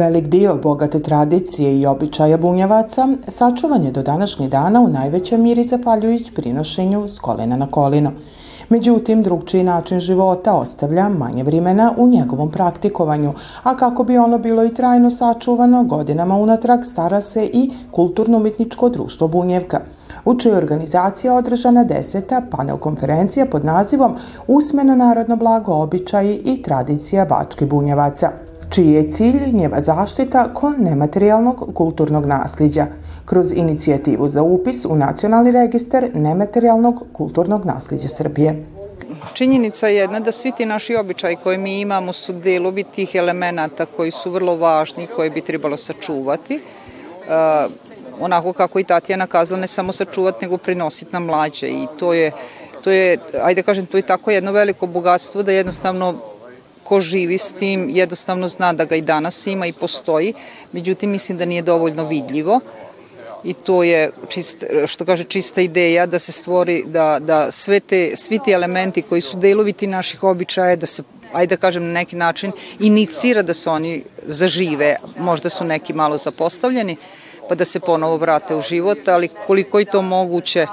Velik dio bogate tradicije i običaja bunjevaca sačuvan je do današnjih dana u najvećoj miri zahvaljujući prinošenju s kolena na kolino. Međutim, drugčiji način života ostavlja manje vremena u njegovom praktikovanju, a kako bi ono bilo i trajno sačuvano, godinama unatrag stara se i kulturno-umetničko društvo Bunjevka u čoj organizaciji održana deseta panel konferencija pod nazivom Usmeno narodno blago običaji i tradicija Bačke Bunjevaca čiji je cilj njeva zaštita kon nematerijalnog kulturnog nasljeđa kroz inicijativu za upis u Nacionalni registar nematerijalnog kulturnog nasljeđa Srbije. Činjenica je jedna da svi ti naši običaji koje mi imamo su delovi tih elemenata koji su vrlo važni, koje bi trebalo sačuvati. Uh, onako kako i Tatjana kazala, ne samo sačuvati, nego prinositi na mlađe i to je to je, ajde kažem, to je tako jedno veliko bogatstvo da jednostavno ko živi s tim jednostavno zna da ga i danas ima i postoji, međutim mislim da nije dovoljno vidljivo. I to je čist, što kaže čista ideja da se stvori da, da sve te, svi ti elementi koji su deloviti naših običaja da se ajde da kažem na neki način inicira da se oni zažive, možda su neki malo zapostavljeni, pa da se ponovo vrate u život, ali koliko je to moguće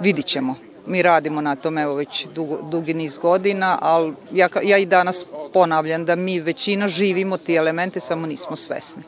vidit ćemo mi radimo na tome evo već dugo, dugi niz godina, ali ja, ja i danas ponavljam da mi većina živimo ti elemente, samo nismo svesni.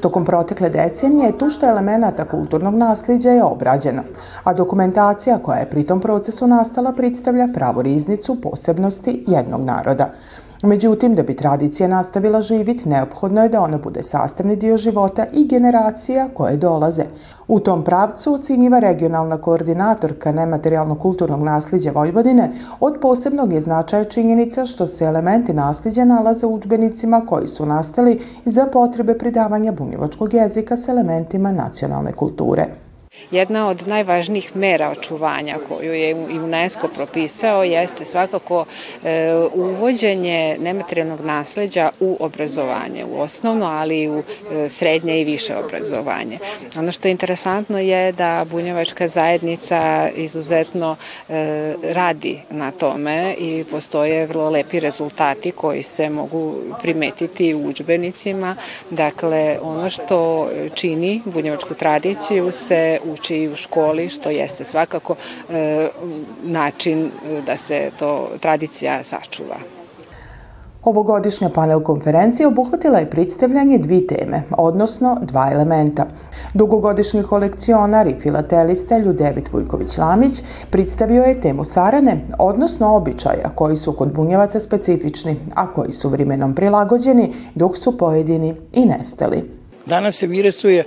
Tokom protekle decenije tušta elemenata kulturnog nasljeđa je obrađena, a dokumentacija koja je pri tom procesu nastala predstavlja pravu riznicu posebnosti jednog naroda. Međutim, da bi tradicija nastavila živit, neophodno je da ona bude sastavni dio života i generacija koje dolaze. U tom pravcu ocinjiva regionalna koordinatorka nematerijalno-kulturnog nasljeđa Vojvodine od posebnog je značaja činjenica što se elementi nasljeđa nalaze u učbenicima koji su nastali za potrebe pridavanja bunjevačkog jezika s elementima nacionalne kulture. Jedna od najvažnijih mera očuvanja koju je UNESCO propisao jeste svakako e, uvođenje nematerijalnog nasleđa u obrazovanje, u osnovno, ali i u e, srednje i više obrazovanje. Ono što je interesantno je da bunjevačka zajednica izuzetno e, radi na tome i postoje vrlo lepi rezultati koji se mogu primetiti u učbenicima. Dakle, ono što čini bunjevačku tradiciju se uči i u školi, što jeste svakako e, način da se to tradicija sačuva. Ovogodišnja panel konferencija obuhvatila je predstavljanje dvi teme, odnosno dva elementa. Dugogodišnji kolekcionar i filatelista Ljudevit Vujković-Lamić predstavio je temu sarane, odnosno običaja koji su kod bunjevaca specifični, a koji su vremenom prilagođeni dok su pojedini i nestali. Danas se viresuje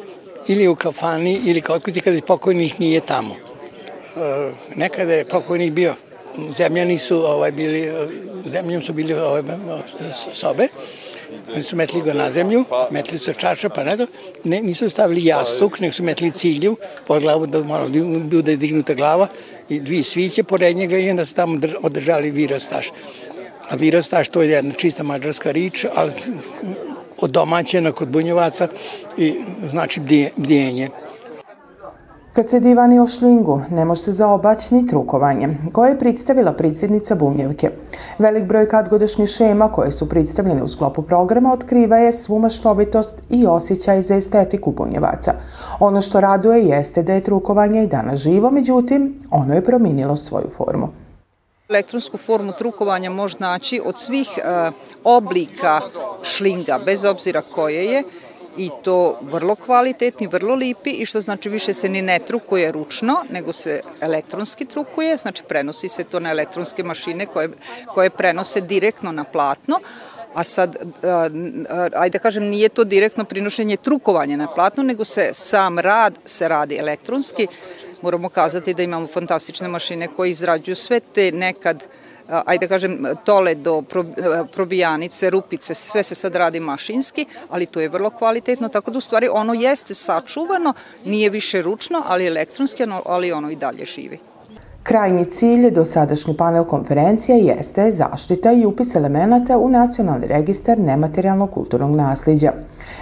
ili u kafani ili kod kuti kada pokojnih nije tamo. E, nekada je pokojnih bio, zemljani su ovaj, bili, zemljom su bili ovaj, sobe, Oni su metli ga na zemlju, metli su čaša, pa ne, ne nisu stavili jastuk, nego su metli cilju pod glavu da mora da bude dignuta glava i dvije sviće pored njega i onda su tamo održali virastaš. A virastaš to je jedna čista mađarska rič, ali odomaćena kod bunjevaca i znači bdijenje. Kad se divani o šlingu, ne može se zaobaći ni trukovanje, koje je predstavila predsjednica Bunjevke. Velik broj kadgodišnjih šema koje su predstavljene u sklopu programa otkriva je svu maštovitost i osjećaj za estetiku bunjevaca. Ono što raduje jeste da je trukovanje i danas živo, međutim, ono je prominilo svoju formu. Elektronsku formu trukovanja može naći od svih e, oblika šlinga, bez obzira koje je, i to vrlo kvalitetni, vrlo lipi i što znači više se ni ne trukuje ručno, nego se elektronski trukuje, znači prenosi se to na elektronske mašine koje, koje prenose direktno na platno, a sad, ajde da kažem, nije to direktno prinošenje trukovanja na platno, nego se sam rad se radi elektronski, moramo kazati da imamo fantastične mašine koje izrađuju sve te nekad ajde da kažem, tole do probijanice, rupice, sve se sad radi mašinski, ali to je vrlo kvalitetno, tako da u stvari ono jeste sačuvano, nije više ručno, ali elektronski, ali ono i dalje živi. Krajnji cilj do sadašnje panel konferencije jeste zaštita i upis elemenata u Nacionalni registar nematerijalnog kulturnog nasljeđa.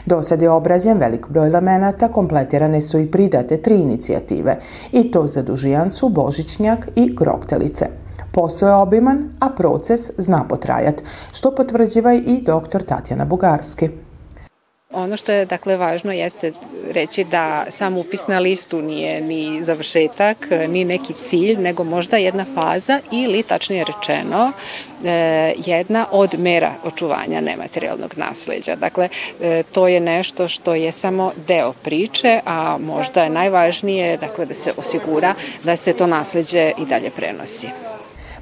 Do sad je obrađen velik broj elemenata, kompletirane su i pridate tri inicijative, i to za Dužijancu, Božićnjak i Kroktelice. Posao je obiman, a proces zna potrajat, što potvrđiva i doktor Tatjana Bugarski. Ono što je dakle važno jeste reći da sam upis na listu nije ni završetak, ni neki cilj, nego možda jedna faza ili, tačnije rečeno, e, jedna od mera očuvanja nematerijalnog nasleđa. Dakle, e, to je nešto što je samo deo priče, a možda je najvažnije dakle, da se osigura da se to nasleđe i dalje prenosi.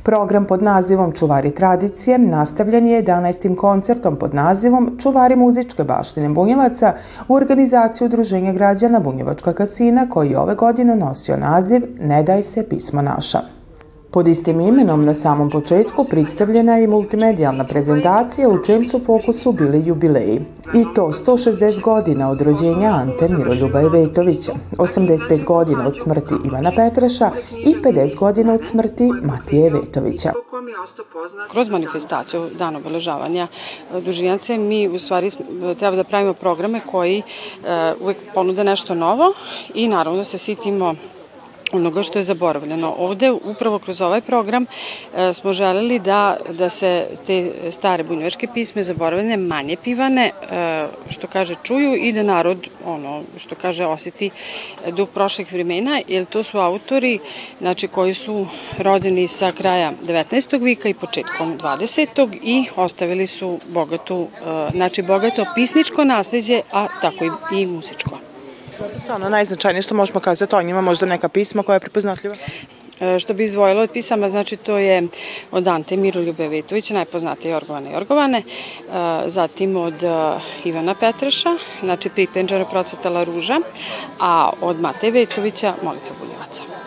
Program pod nazivom Čuvari tradicije nastavljen je 11. koncertom pod nazivom Čuvari muzičke baštine Bunjevaca u organizaciju Udruženja građana Bunjevačka kasina koji je ove godine nosio naziv Ne daj se pismo naša. Pod istim imenom na samom početku predstavljena je multimedijalna prezentacija u čijem su fokusu bili jubileji. I to 160 godina od rođenja Ante Miroljuba Ivetovića, 85 godina od smrti Ivana Petreša i 50 godina od smrti Matije Ivetovića. Kroz manifestaciju dan obeležavanja e, dužijance mi u stvari treba da pravimo programe koji uh, uvek ponude nešto novo i naravno da se sitimo onoga što je zaboravljeno. Ovde, upravo kroz ovaj program, e, smo želeli da, da se te stare bunjevačke pisme zaboravljene, manje pivane, e, što kaže, čuju i da narod, ono, što kaže, oseti duh prošlih vremena, jer to su autori, znači, koji su rođeni sa kraja 19. vika i početkom 20. i ostavili su bogatu, e, znači, bogato pisničko nasledđe, a tako i, i muzičko. Stvarno, najznačajnije što možemo kazati o njima, možda neka pisma koja je prepoznatljiva? E, što bi izdvojilo od pisama, znači to je od Ante Miroljube Vetovića, najpoznatije Jorgovane Jorgovane, e, zatim od e, Ivana Petreša, znači Pripenđara procvetala ruža, a od Mateje Vetovića Molitva Buljevaca.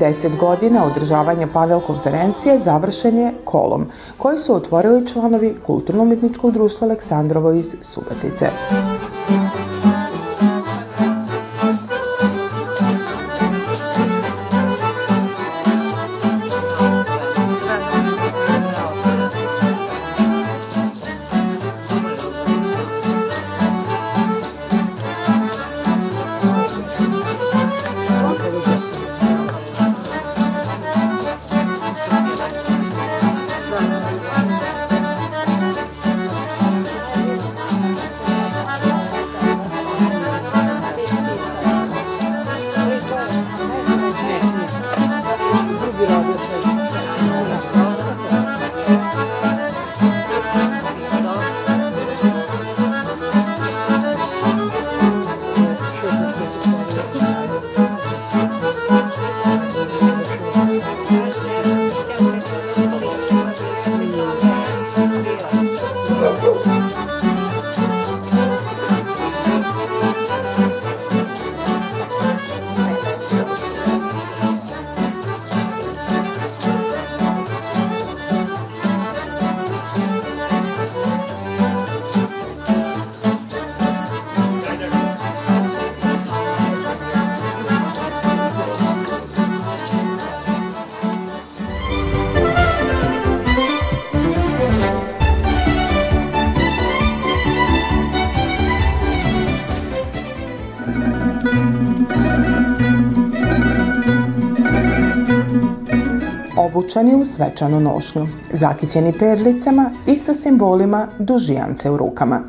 10 godina održavanja panel konferencije završen je kolom, koji su otvorili članovi Kulturno-umetničkog društva Aleksandrovo iz Subatice. Obučani u svečanu nošnju, zakićeni perlicama i sa simbolima dužijance u rukama.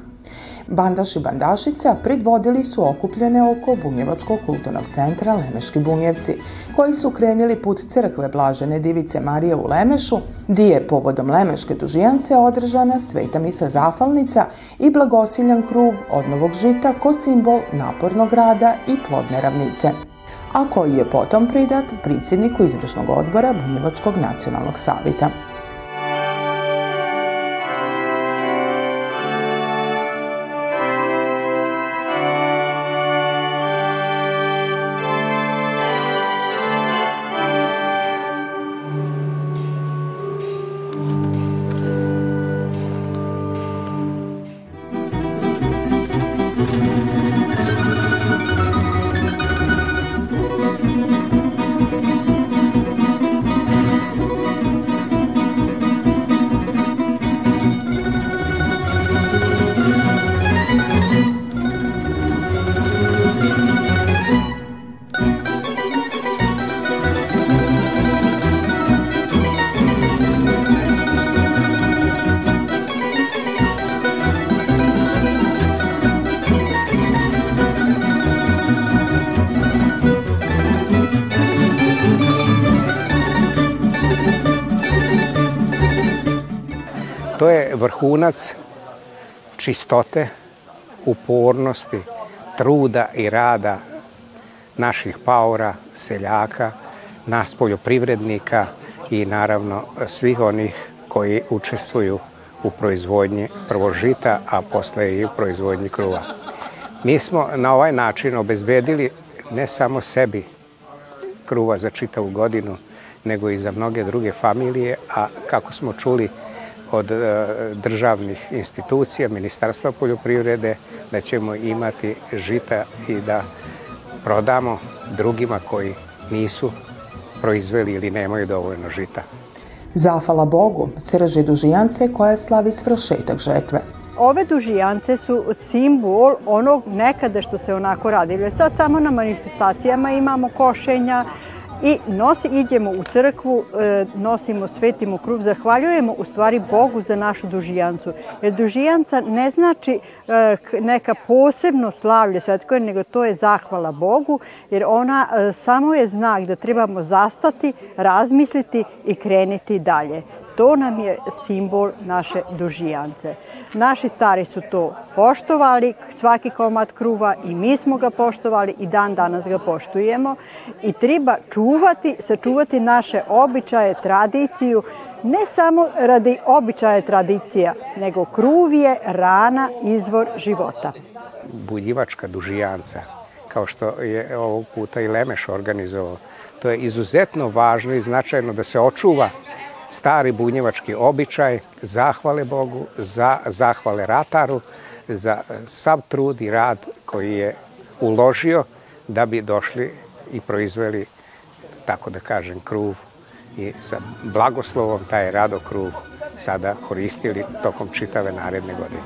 Bandaš i bandašica predvodili su okupljene oko Bunjevačkog kulturnog centra Lemeški Bunjevci, koji su krenili put crkve Blažene divice Marije u Lemešu, di je povodom Lemeške dužijance održana sveta misa zahvalnica i blagosiljan kruv od novog žita ko simbol napornog rada i plodne ravnice a koji je potom pridat predsjedniku izvršnog odbora Bunjevačkog nacionalnog savita. Vrhunac čistote, upornosti, truda i rada naših paora, seljaka, nas poljoprivrednika i naravno svih onih koji učestvuju u proizvodnji prvo žita, a posle i u proizvodnji kruva. Mi smo na ovaj način obezbedili ne samo sebi kruva za čitavu godinu, nego i za mnoge druge familije, a kako smo čuli od e, državnih institucija, Ministarstva poljoprivrede, da ćemo imati žita i da prodamo drugima koji nisu proizveli ili nemaju dovoljno žita. Zafala Bogu srže dužijance koja slavi svršetak žetve. Ove dužijance su simbol onog nekada što se onako radilo. Sad samo na manifestacijama imamo košenja, i nosi, idemo u crkvu, e, nosimo, svetimo kruv, zahvaljujemo u stvari Bogu za našu dužijancu. Jer dužijanca ne znači e, neka posebno slavlje svetko, nego to je zahvala Bogu, jer ona e, samo je znak da trebamo zastati, razmisliti i kreniti dalje. To nam je simbol naše dužijance. Naši stari su to poštovali, svaki komad kruva i mi smo ga poštovali i dan danas ga poštujemo i treba čuvati, sačuvati naše običaje, tradiciju, ne samo radi običaje tradicija, nego kruv je rana, izvor života. Buljivačka dužijanca, kao što je ovog puta i Lemeš organizovao, to je izuzetno važno i značajno da se očuva stari bunjevački običaj, zahvale Bogu, za, zahvale rataru, za sav trud i rad koji je uložio da bi došli i proizveli, tako da kažem, kruv i sa blagoslovom taj rado kruv sada koristili tokom čitave naredne godine.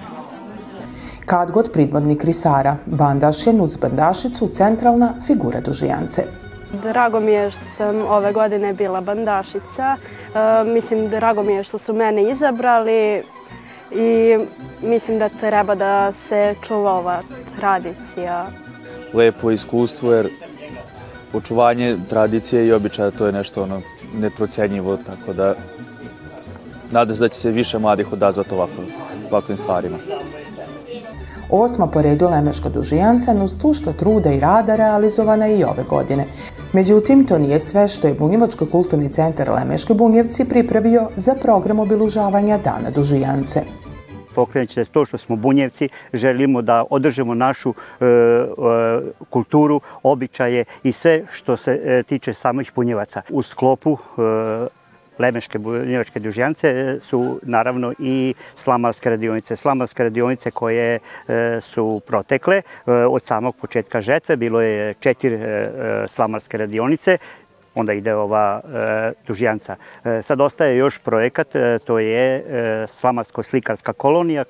Kad god pridvodnik Risara, Bandaš je Nuc Bandašicu centralna figura dužijance. Drago mi je što sam ove godine bila bandašica. E, mislim, drago mi je što su mene izabrali i mislim da treba da se čuva ova tradicija. Lepo iskustvo jer očuvanje tradicije i običaja to je nešto ono neprocenjivo, tako da nadam se da će se više mladih odazvati ovako, ovakvim stvarima. Osma po redu Lemeška dužijanca uz tu što truda i rada realizovana i ove godine. Međutim, to nije sve što je Bunjevačko kulturni centar Lemeške Bunjevci pripravio za program obilužavanja Dana dužijance pokrenući to što smo bunjevci, želimo da održimo našu e, e, kulturu, običaje i sve što se e, tiče samih bunjevaca. U sklopu e, Lemeške bunjevačke dužjance e, su naravno i slamarske radionice. Slamarske radionice koje e, su protekle e, od samog početka žetve, bilo je četiri slamarske radionice, onda ide ova e, tužijanca. E, sad ostaje još projekat, e, to je e, Slamarsko-slikarska kolonija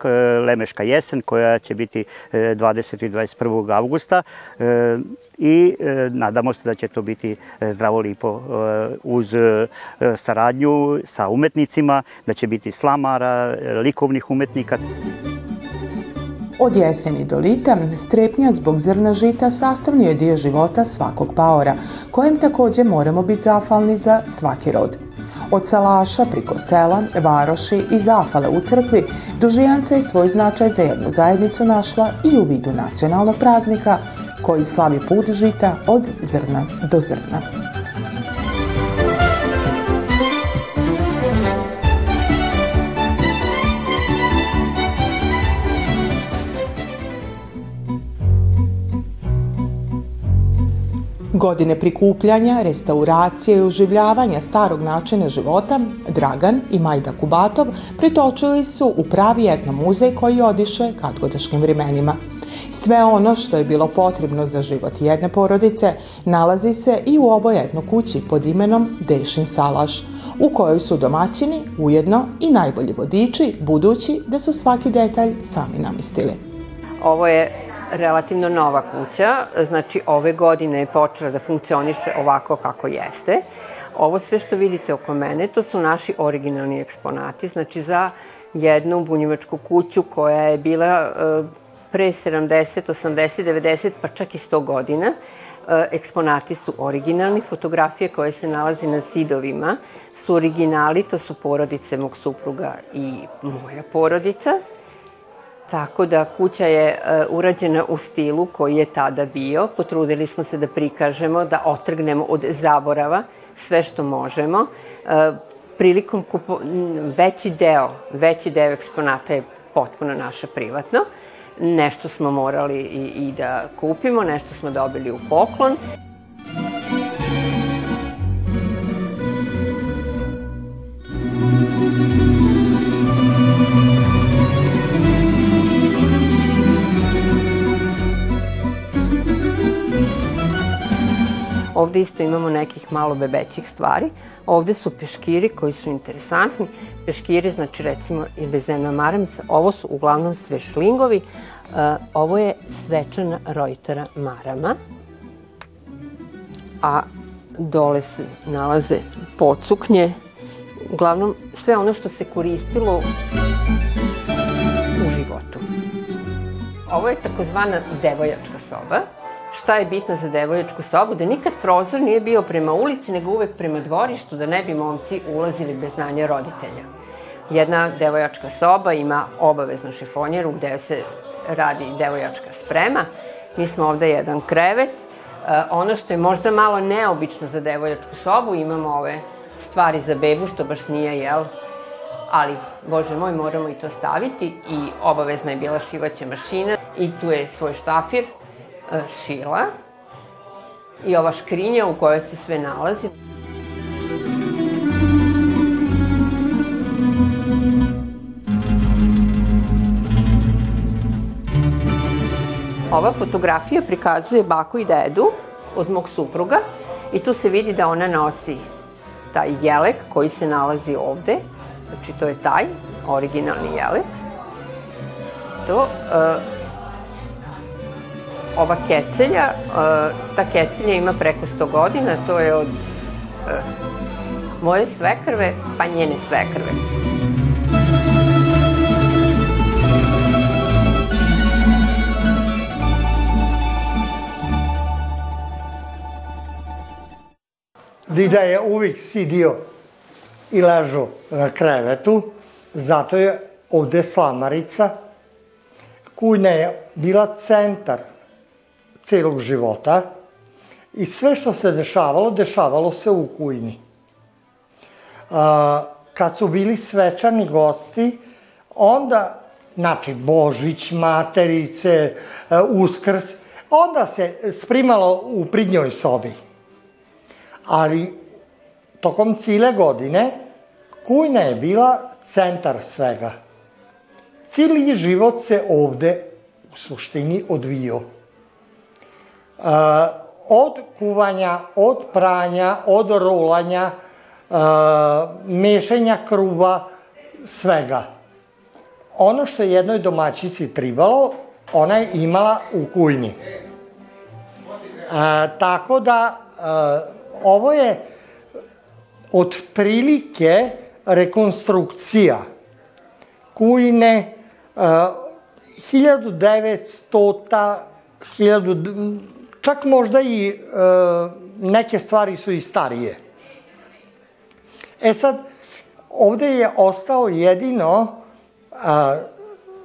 Lemeška jesen koja će biti e, 20. i 21. augusta e, i e, nadamo se da će to biti e, zdravo lipo e, uz e, saradnju sa umetnicima, da će biti slamara, e, likovnih umetnika. Od jeseni do lita strepnja zbog zrna žita sastavni je dio života svakog paora, kojem takođe moramo biti zafalni za svaki rod. Od salaša priko sela, varoši i zafale u crkvi, dužijanca je svoj značaj za jednu zajednicu našla i u vidu nacionalnog praznika koji slavi put žita od zrna do zrna. Godine prikupljanja, restauracije i oživljavanja starog načina života, Dragan i Majda Kubatov pritočili su u pravi etno muzej koji odiše katgodašnjim vremenima. Sve ono što je bilo potrebno za život jedne porodice nalazi se i u ovoj etno kući pod imenom Dešin Salaš, u kojoj su domaćini ujedno i najbolji vodiči, budući da su svaki detalj sami namistili. Ovo je relativno nova kuća, znači ove godine je počela da funkcioniše ovako kako jeste. Ovo sve što vidite oko mene, to su naši originalni eksponati, znači za jednu bunjevačku kuću koja je bila e, pre 70, 80, 90, pa čak i 100 godina. eksponati su originalni, fotografije koje se nalazi na zidovima su originali, to su porodice mog supruga i moja porodica. Tako da kuća je e, urađena u stilu koji je tada bio. Potrudili smo se da prikažemo, da otrgnemo od zaborava sve što možemo. E, prilikom kupo... veći deo, veći deo eksponata je potpuno naša privatno. Nešto smo morali i, i da kupimo, nešto smo dobili u poklon. Ovde isto imamo nekih malo bebećih stvari. Ovde su peškiri koji su interesantni. Peškiri, znači recimo i vezena maramica, ovo su uglavnom sve šlingovi. E, ovo je svečana rojtara marama. A dole se nalaze pocuknje. Uglavnom sve ono što se koristilo u životu. Ovo je takozvana devojačka soba šta je bitno za devojačku sobu, da nikad prozor nije bio prema ulici, nego uvek prema dvorištu, da ne bi momci ulazili bez znanja roditelja. Jedna devojačka soba ima obaveznu šifonjeru gde se radi devojačka sprema. Mi smo ovde jedan krevet. E, ono što je možda malo neobično za devojačku sobu, imamo ove stvari za bebu, što baš nije, jel, ali, bože moj, moramo i to staviti i obavezna je bila šivaća mašina i tu je svoj štafir šila i ova škrinja u kojoj se sve nalazi. Ova fotografija prikazuje baku i dedu od mog supruga i tu se vidi da ona nosi taj jelek koji se nalazi ovde. Znači to je taj originalni jelek. To uh, ova kecelja, e, ta kecelja ima preko 100 godina, to je od e, moje svekrve pa njene svekrve. Dida je uvijek sidio i ležao na krevetu, zato je ovde slamarica. Kujna je bila centar celog života i sve što se dešavalo, dešavalo se u kujni. Kad su bili svečani gosti, onda, znači Božić, Materice, Uskrs, onda se sprimalo u pridnjoj sobi. Ali tokom cile godine kujna je bila centar svega. Cili život se ovde u suštini odvijao od kuvanja, od pranja, od rolanja, mešanja kruva, svega. Ono što je jednoj domaćici tribalo, ona je imala u kujni. A, tako da, a, ovo je otprilike rekonstrukcija kujne a, 1900 1000 Čak možda i e, neke stvari su i starije. E sad, ovde je ostao jedino a,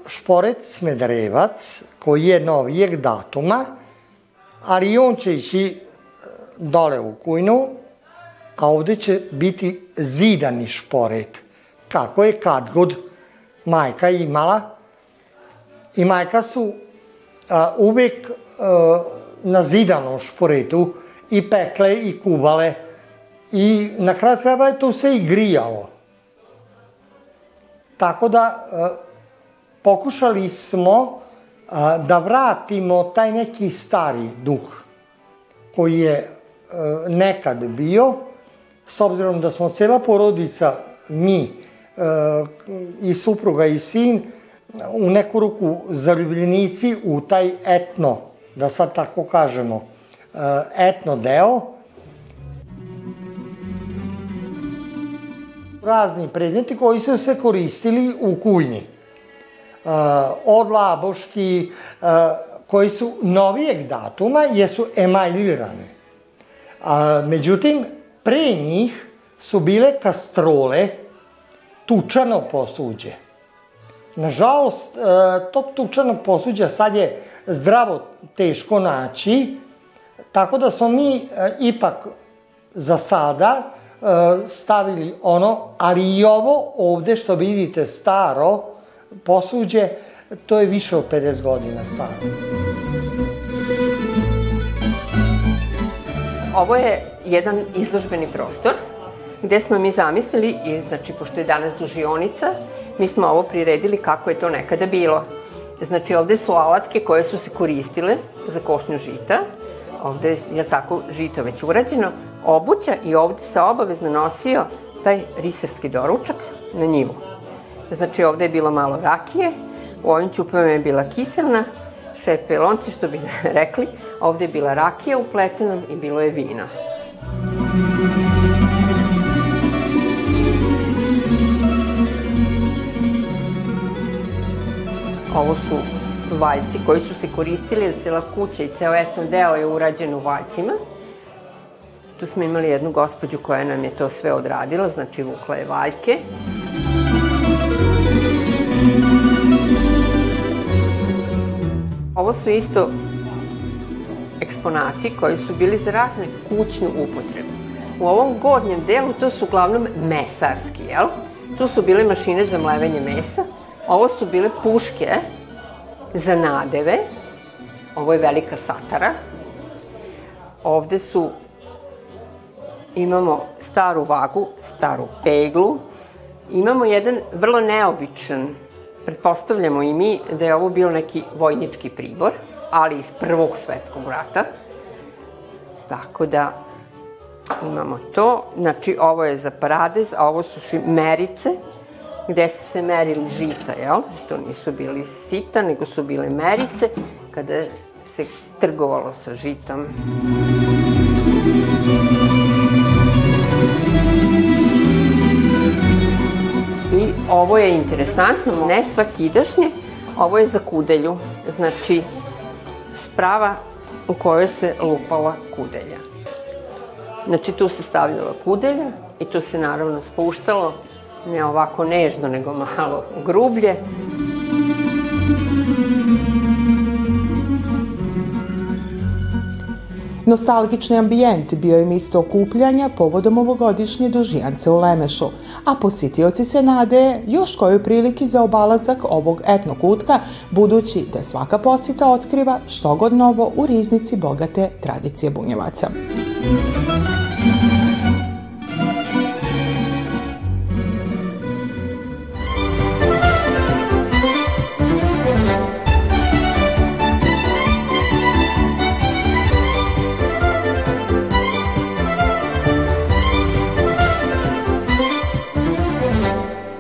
šporet koji je novijeg datuma, ali on će ići e, dole u kujnu, a ovde će biti zidani šporet, kako je kad god majka imala. I majka su a, uvek a, na zidanom šporetu i pekle i kuvale i na kraju krajeva je to se i grijalo. Tako da e, pokušali smo e, da vratimo taj neki stari duh koji je e, nekad bio, s obzirom da smo cela porodica, mi i supruga i sin, u neku ruku zaljubljenici u taj etno da sad tako kažemo, e, etno deo, razni predmeti koji su se koristili u kujnji. E, od laboški, e, koji su novijeg datuma jesu emaljirane. A, međutim, pre njih su bile kastrole, tučano posuđe. Nažalost, e, tog tučanog posuđa sad je zdravo teško naći, tako da smo mi e, ipak za sada e, stavili ono, ali i ovo ovde što vidite staro posuđe, to je više od 50 godina staro. Ovo je jedan izložbeni prostor gde smo mi zamislili, znači, pošto je danas dužionica, mi smo ovo priredili kako je to nekada bilo. Znači, ovde su alatke koje su se koristile za košnju žita. Ovde je tako žito već urađeno. Obuća i ovde se obavezno nosio taj risarski doručak na njivu. Znači, ovde je bilo malo rakije, u ovim čupama je bila kiselna, šepe lonci, što bi rekli. Ovde je bila rakija u pletenom i bilo je vino. Ovo su valjci koji su se koristili, jer cela kuća i ceo etno deo je urađen u valjcima. Tu smo imali jednu gospođu koja nam je to sve odradila, znači vukla je valjke. Ovo su isto eksponati koji su bili za razne kućnu upotrebu. U ovom gornjem delu to su uglavnom mesarski, jel? Tu su bile mašine za mlevenje mesa, Ovo su bile puške za nadeve. Ovo je velika satara. Ovde su imamo staru vagu, staru peglu. Imamo jedan vrlo neobičan, pretpostavljamo i mi da je ovo bio neki vojnički pribor, ali iz Prvog svetskog rata. Tako da imamo to. Znači, ovo je za paradez, a ovo su merice gde su se merili žita, jel? To nisu bili sita, nego su bile merice, kada se trgovalo sa žitom. I ovo je interesantno, ne svakidašnje, ovo je za kudelju, znači sprava u kojoj se lupala kudelja. Znači tu se stavljala kudelja i tu se naravno spuštalo ne ovako nežno, nego malo grublje. Nostalgični ambijent bio je mjesto okupljanja povodom ovogodišnje dužijance u Lemešu, a posjetioci se nade još koju priliki za obalazak ovog etnokutka, budući da svaka posjeta otkriva što god novo u riznici bogate tradicije bunjevaca.